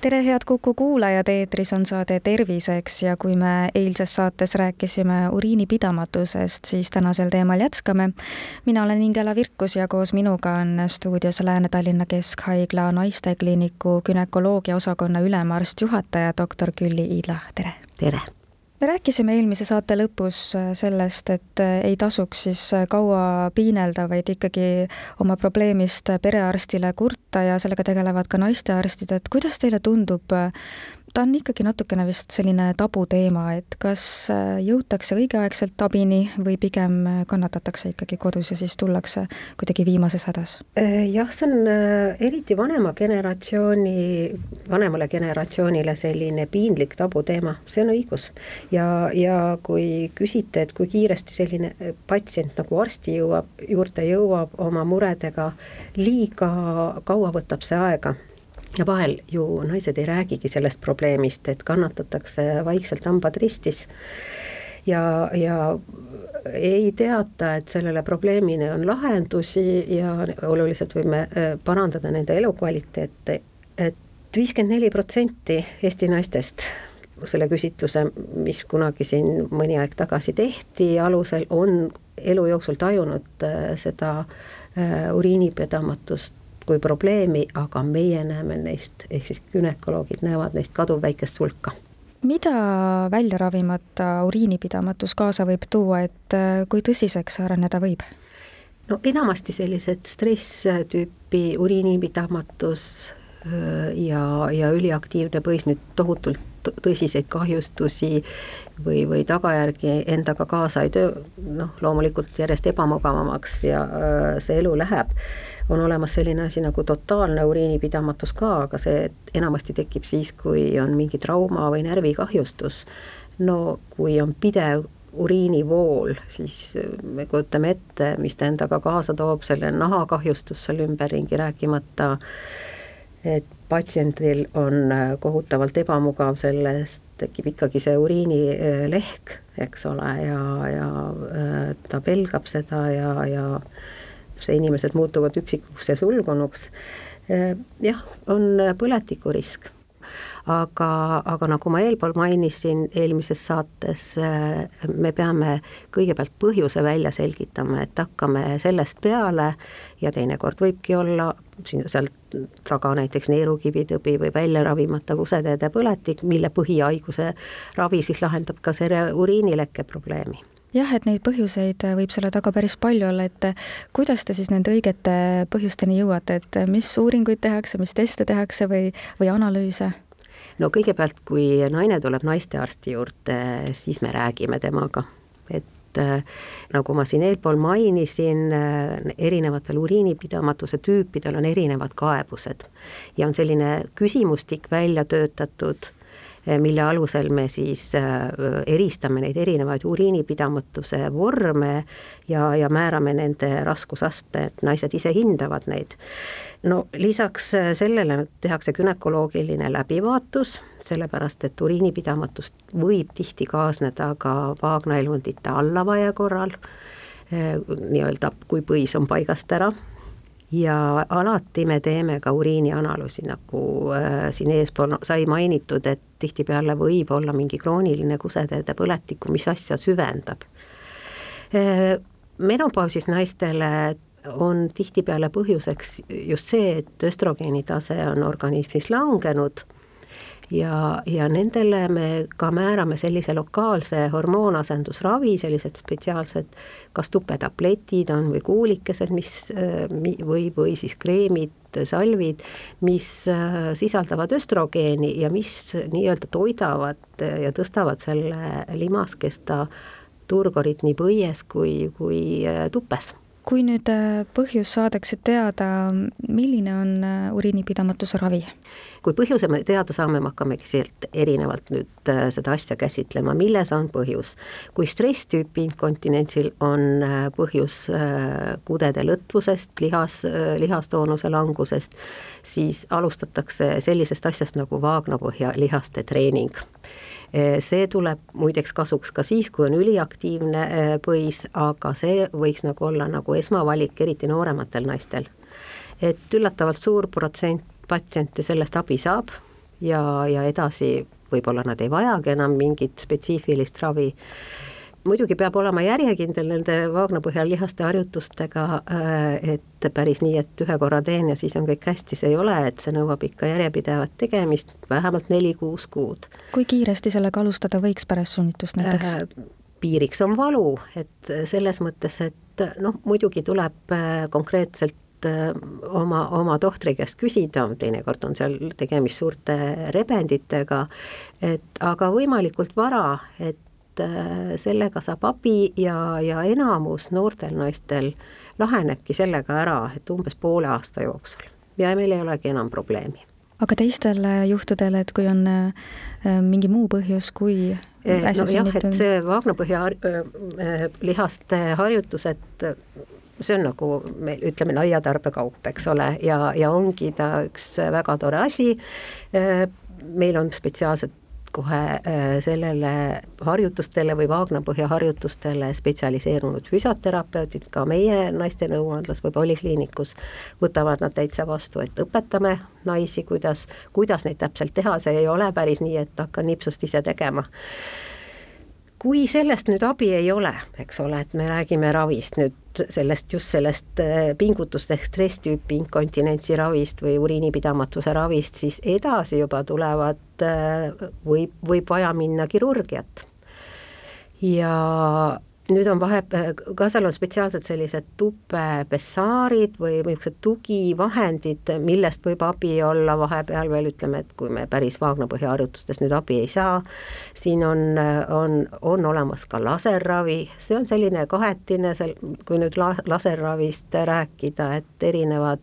tere, head Kuku kuulajad, eetris on saade Terviseks ja kui me eilses saates rääkisime uriinipidamatusest, siis tänasel teemal jätkame. mina olen Ingela Virkus ja koos minuga on stuudios Lääne-Tallinna Keskhaigla naistekliiniku günekoloogia osakonna ülemarst, juhataja doktor Külli Iidla, tere! tere! Me rääkisime eelmise saate lõpus äh, sellest, et äh, ei tasuks siis äh, kaua piinelda, vaid ikkagi oma probleemist perearstile kurta ja sellega tegelevad ka naistearstid, et kuidas teile tundub, ta on ikkagi natukene vist selline tabuteema, et kas äh, jõutakse õigeaegselt abini või pigem äh, kannatatakse ikkagi kodus ja siis tullakse kuidagi viimases hädas? Äh, jah, see on eriti vanema generatsiooni, vanemale generatsioonile selline piinlik tabuteema, see on õigus. ja, ja kui küsite, et kui kiiresti selline patsient nagu arsti jõuab, juurde jõuab oma muredega, liiga kaua võtab see aega ja vahel ju naised ei räägigi sellest probleemist, et kannatatakse vaikselt hambad ristis. Ja, ja ei teata, et sellele probleemile on lahendusi ja oluliselt võime äh, parandada nende elukvaliteeti, et viiskümmend neli protsenti Eesti naistest selle küsitluse, mis kunagi siin mõni aeg tagasi tehti, alusel on elu jooksul tajunud äh, seda äh, uriinipedamatust kui probleemi, aga meie näeme neist, ehk siis gümnakoloogid näevad neist kaduvväikest hulka mida välja ravimata uriinipidamatus kaasa võib tuua, et äh, kui tõsiseks areneda võib? no enamasti sellised stress-tüüpi uriinipidamatus äh, ja, ja üliaktiivne põis nüüd tohutult tõsiseid kahjustusi või, või tagajärgi endaga kaasa ei töö, noh, loomulikult järjest ebamugavamaks ja äh, see elu läheb on olemas selline asi nagu totaalne uriinipidamatus ka, aga see enamasti tekib siis, kui on mingi trauma või närvikahjustus. no kui on pidev uriinivool, siis me kujutame ette, mis ta endaga kaasa toob, selle nahakahjustus seal ümberringi, rääkimata et patsiendil on kohutavalt ebamugav, sellest tekib ikkagi see uriinilehk, eks ole, ja, ja äh, ta pelgab seda ja, ja see inimesed muutuvad üksikuks ja sulgunuks. Jah, on põletikurisk aga, aga nagu ma eelpool mainisin eelmises saates, me peame kõigepealt põhjuse välja selgitama, et hakkame sellest peale ja teinekord võibki olla siin seal taga näiteks neerukivitõbi või välja ravimata kuseteede põletik, mille põhihaiguse ravi siis lahendab ka selle uriinilekke probleemi jah, et neid põhjuseid äh, võib selle taga päris palju olla, et äh, kuidas te siis nende õigete põhjusteni jõuate, et äh, mis uuringuid tehakse, mis teste tehakse või, või analüüse? no kõigepealt, kui naine tuleb naistearsti juurde, siis me räägime temaga, et nagu ma siin eelpool mainisin, erinevatel uriinipidamatuse tüüpidel on erinevad kaebused ja on selline küsimustik välja töötatud mille alusel me siis eh, eristame neid erinevaid uriinipidamatuse vorme ja, ja määrame nende raskusaste, et naised ise hindavad neid. no lisaks eh, sellele tehakse günekoloogiline läbivaatus, sellepärast et uriinipidamatust võib tihti kaasneda ka vaagnaelundite allavaia korral, nii-öelda kui põis on paigast ära ja alati me teeme ka uriinianalüüsi, nagu äh, siin eespool sai mainitud, et tihtipeale võib olla mingi krooniline kuseteede põletik, mis asja süvendab äh,. menopausis naistele on tihtipeale põhjuseks just see, et östrogeeni tase on organismis langenud ja, ja nendele me ka määrame sellise lokaalse hormoonasendusravi, sellised spetsiaalsed kas tupetabletid on või kuulikesed, mis või, või siis kreemid, salvid, mis äh, sisaldavad östrogeeni ja mis nii-öelda toidavad ja tõstavad selle limaskesta turgorit nii põies kui, kui äh, tupes kui nüüd äh, põhjus saadakse teada, milline on äh, uriinipidamatuse ravi? kui põhjuse me teada saame, me hakkamegi sealt erinevalt nüüd äh, seda asja käsitlema, milles on põhjus. kui stresstüüpi inkontinentsil on põhjus kudede lõtvusest, lihas, lihastoonuse langusest, siis alustatakse sellisest asjast nagu vaagnapõhja lihaste treening see tuleb muideks kasuks ka siis, kui on üliaktiivne eh, põis, aga see võiks nagu olla nagu esmavalik, eriti noorematel naistel. et üllatavalt suur protsent patsiente sellest abi saab ja, ja edasi võib-olla nad ei vajagi enam mingit spetsiifilist ravi muidugi peab olema järjekindel nende vaagnapõhjal lihaste harjutustega, äh, et päris nii, et ühe korra teen ja siis on kõik hästi, see ei ole, et see nõuab ikka järjepidevat tegemist, vähemalt neli-kuus kuud. kui kiiresti sellega alustada võiks pärast sünnitust näiteks? Äh, piiriks on valu, et selles mõttes, et noh, muidugi tuleb äh, konkreetselt oma, oma tohtri käest küsida, teinekord on seal tegemist suurte rebenditega, et aga võimalikult vara, et et äh, sellega saab abi ja, ja enamus noortel naistel lahenebki sellega ära, et umbes poole aasta jooksul ja meil ei olegi enam probleemi. aga teistel äh, juhtudel, et kui on äh, mingi muu põhjus, kui äsja no jah, et see vaagnapõhja lihaste harjutused, see on nagu meil ütleme, laiatarbekaup, eks ole, ja, ja ongi ta üks väga tore asi. meil on spetsiaalsed kohe äh, sellele harjutustele või vaagnapõhja harjutustele spetsialiseerunud füsioterapeudid ka meie naiste nõuandlas või polikliinikus võtavad nad täitsa vastu, et õpetame naisi, kuidas, kuidas neid täpselt teha, see ei ole päris nii, et hakkan nipsust ise tegema kui sellest nüüd abi ei ole, eks ole, et me räägime ravist nüüd sellest, just sellest äh, pingutust ehk stresstüüpi inkontinentsi ravist või uriinipidamatuse ravist, siis edasi juba tulevad, äh, võib, võib vaja minna kirurgiat. ja nüüd on vahe, ka seal on spetsiaalsed sellised tupepessaarid või niisugused tugivahendid, millest võib abi olla vahepeal veel ütleme, et kui me päris vaagnapõhja harjutustest nüüd abi ei saa, siin on, on, on olemas ka laserravi, see on selline kahetine, seal kui nüüd la-, laserravist rääkida, et erinevad,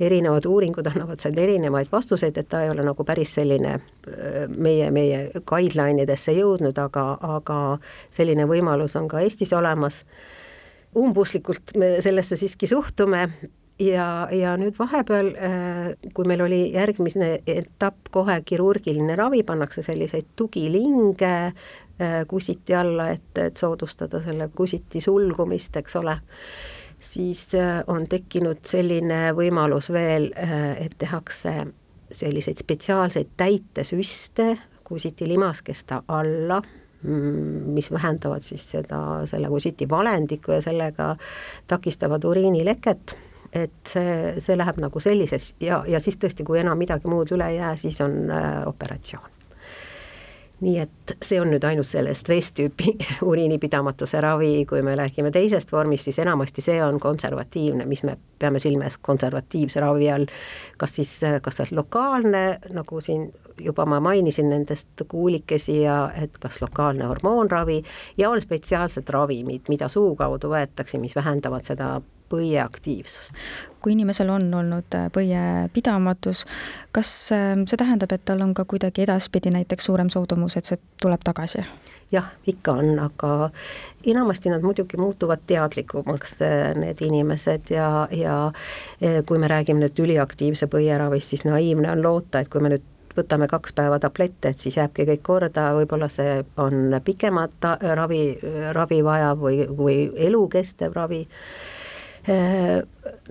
erinevad uuringud annavad sealt erinevaid vastuseid, et ta ei ole nagu päris selline meie, meie guideline idesse jõudnud, aga, aga selline võimalus on ka Eestis Eestis olemas. umbuslikult me sellesse siiski suhtume ja, ja nüüd vahepeal, äh, kui meil oli järgmine etapp kohe kirurgiline ravi, pannakse selliseid tugilinge äh, kusiti alla, et, et soodustada selle kusiti sulgumist, eks ole, siis äh, on tekkinud selline võimalus veel, et tehakse selliseid spetsiaalseid täitesüste kusiti limaskesta alla mis vähendavad siis seda, selle kusiti valendikku ja sellega takistavad uriinileket, et see, see läheb nagu sellises ja, ja siis tõesti, kui enam midagi muud üle ei jää, siis on äh, operatsioon nii et see on nüüd ainult selle stresstüüpi uriinipidamatuse ravi, kui me räägime teisest vormist, siis enamasti see on konservatiivne, mis me peame silmas konservatiivse ravi all, kas siis, kas see on lokaalne, nagu siin juba ma mainisin nendest kuulikesi ja et kas lokaalne hormoonravi ja on spetsiaalsed ravimid, mida suu kaudu võetakse, mis vähendavad seda põieaktiivsust. kui inimesel on olnud äh, põiepidamatus, kas ähm, see tähendab, et tal on ka kuidagi edaspidi näiteks suurem soodumus, et see tuleb tagasi? jah, ikka on, aga enamasti nad muidugi muutuvad teadlikumaks, äh, need inimesed ja, ja äh, kui me räägime nüüd üliaktiivse põieravist, siis naiivne on loota, et kui me nüüd võtame kaks päeva tablette, et siis jääbki kõik korda, võib-olla see on pikemat ravi, ravi vajav või, või elukestev ravi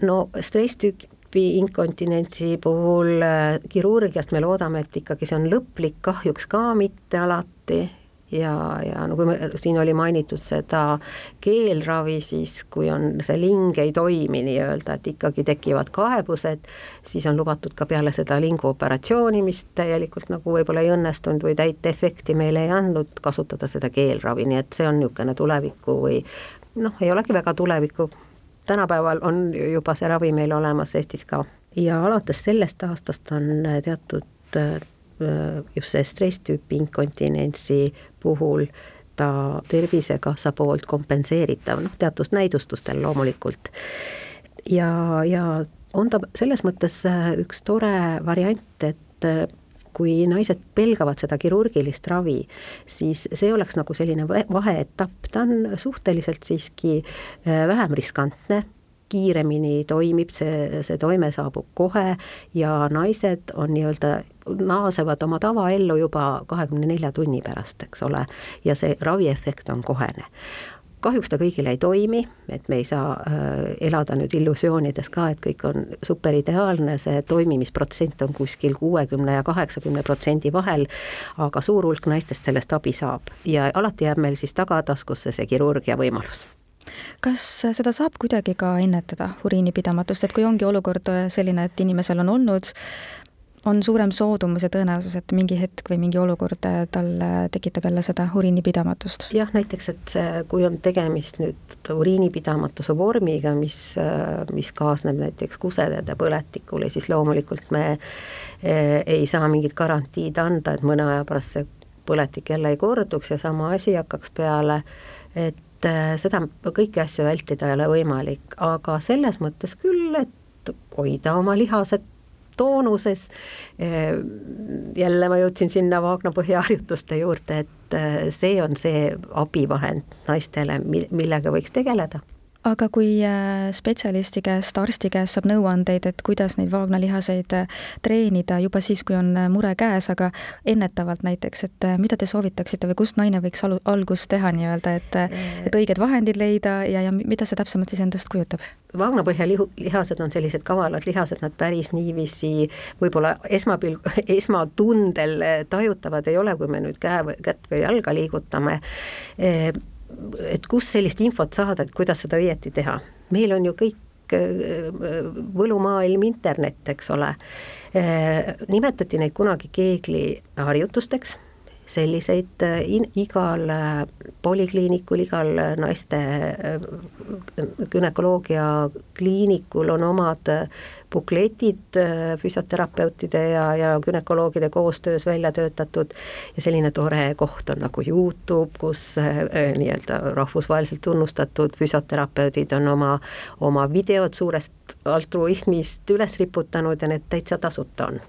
no stresstüüpi inkontinentsi puhul äh, kirurgiast me loodame, et ikkagi see on lõplik, kahjuks ka mitte alati. Ja, ja no kui me, siin oli mainitud seda keelravi, siis kui on see ling ei toimi nii-öelda, et ikkagi tekivad kaebused, siis on lubatud ka peale seda linguoperatsiooni, mis täielikult nagu võib-olla ei õnnestunud või täit efekti meile ei andnud, kasutada seda keelravi, nii et see on niisugune tuleviku või noh, ei olegi väga tuleviku tänapäeval on juba see ravi meil olemas Eestis ka ja alates sellest aastast on teatud äh, just see stresstüüpi inkontinentsi puhul ta Tervisekassa poolt kompenseeritav, noh teatud näidustustel loomulikult. ja, ja on ta selles mõttes äh, üks tore variant, et äh, kui naised pelgavad seda kirurgilist ravi, siis see oleks nagu selline vaheetapp, ta on suhteliselt siiski vähem riskantne. Kiiremini toimib, see, see toime saabub kohe ja naised on nii-öelda, naasevad oma tavaellu juba kahekümne nelja tunni pärast, eks ole, ja see raviefekt on kohene kahjuks ta kõigile ei toimi, et me ei saa äh, elada nüüd illusioonides ka, et kõik on superideaalne, see toimimisprotsent on kuskil kuuekümne ja kaheksakümne protsendi vahel, aga suur hulk naistest sellest abi saab. Ja alati jääb meil siis tagataskusse see kirurgia võimalus. Kas seda saab kuidagi ka ennetada, uriinipidamatust, et kui ongi olukord selline, et inimesel on olnud, on suurem soodumus ja tõenäosus, et mingi hetk või mingi olukord tal tekitab jälle seda uriinipidamatust? jah, näiteks, et kui on tegemist nüüd uriinipidamatuse vormiga, mis, mis kaasneb näiteks kusedede põletikule, siis loomulikult me ei saa mingit garantiid anda, et mõne aja pärast see põletik jälle ei korduks ja sama asi hakkaks peale, et äh, seda, kõiki asju vältida ei ole võimalik, aga selles mõttes küll, et hoida oma lihased toonuses. Äh, jälle ma jõudsin sinna Vaagna põhiharjutuste juurde, et äh, see on see abivahend naistele, millega võiks tegeleda aga kui äh, spetsialisti käest, arsti käest saab nõuandeid, et kuidas neid vaagnalihaseid äh, treenida juba siis, kui on äh, mure käes, aga ennetavalt näiteks, et mida te soovitaksite või kust naine võiks alu-, algust teha nii-öelda, et et õiged vahendid leida ja, ja mida see täpsemalt siis endast kujutab? vaagnapõhja lihu, lihased on sellised kavalad lihased, nad päris niiviisi võib-olla esmapilg, esmatundel tajutavad ei ole, kui me nüüd käe või kätt või jalga liigutame et kust sellist infot saada, et kuidas seda õieti teha. meil on ju kõik äh, võlumaailm internet, eks ole. Äh, nimetati neid kunagi keegliharjutusteks selliseid äh, igal polikliinikul, igal naiste günekoloogia kliinikul on omad bukletid äh, füsioterapeutide ja, ja gümnakoloogide koostöös välja töötatud. Ja selline tore koht on nagu Youtube, kus äh, äh, nii-öelda rahvusvaheliselt tunnustatud füsioterapeudid on oma, oma videod suurest altruismist üles riputanud ja need täitsa tasuta on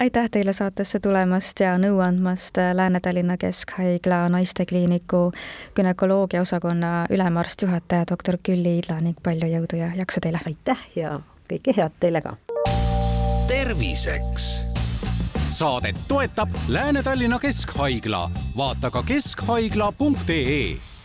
aitäh teile saatesse tulemast ja nõu andmast Lääne-Tallinna Keskhaigla naistekliiniku günekoloogia osakonna ülemarst, juhataja doktor Külli Idla ning palju jõudu ja jaksu teile! aitäh ja kõike head teile ka. terviseks. saadet toetab Lääne-Tallinna Keskhaigla, vaata ka keskhaigla.ee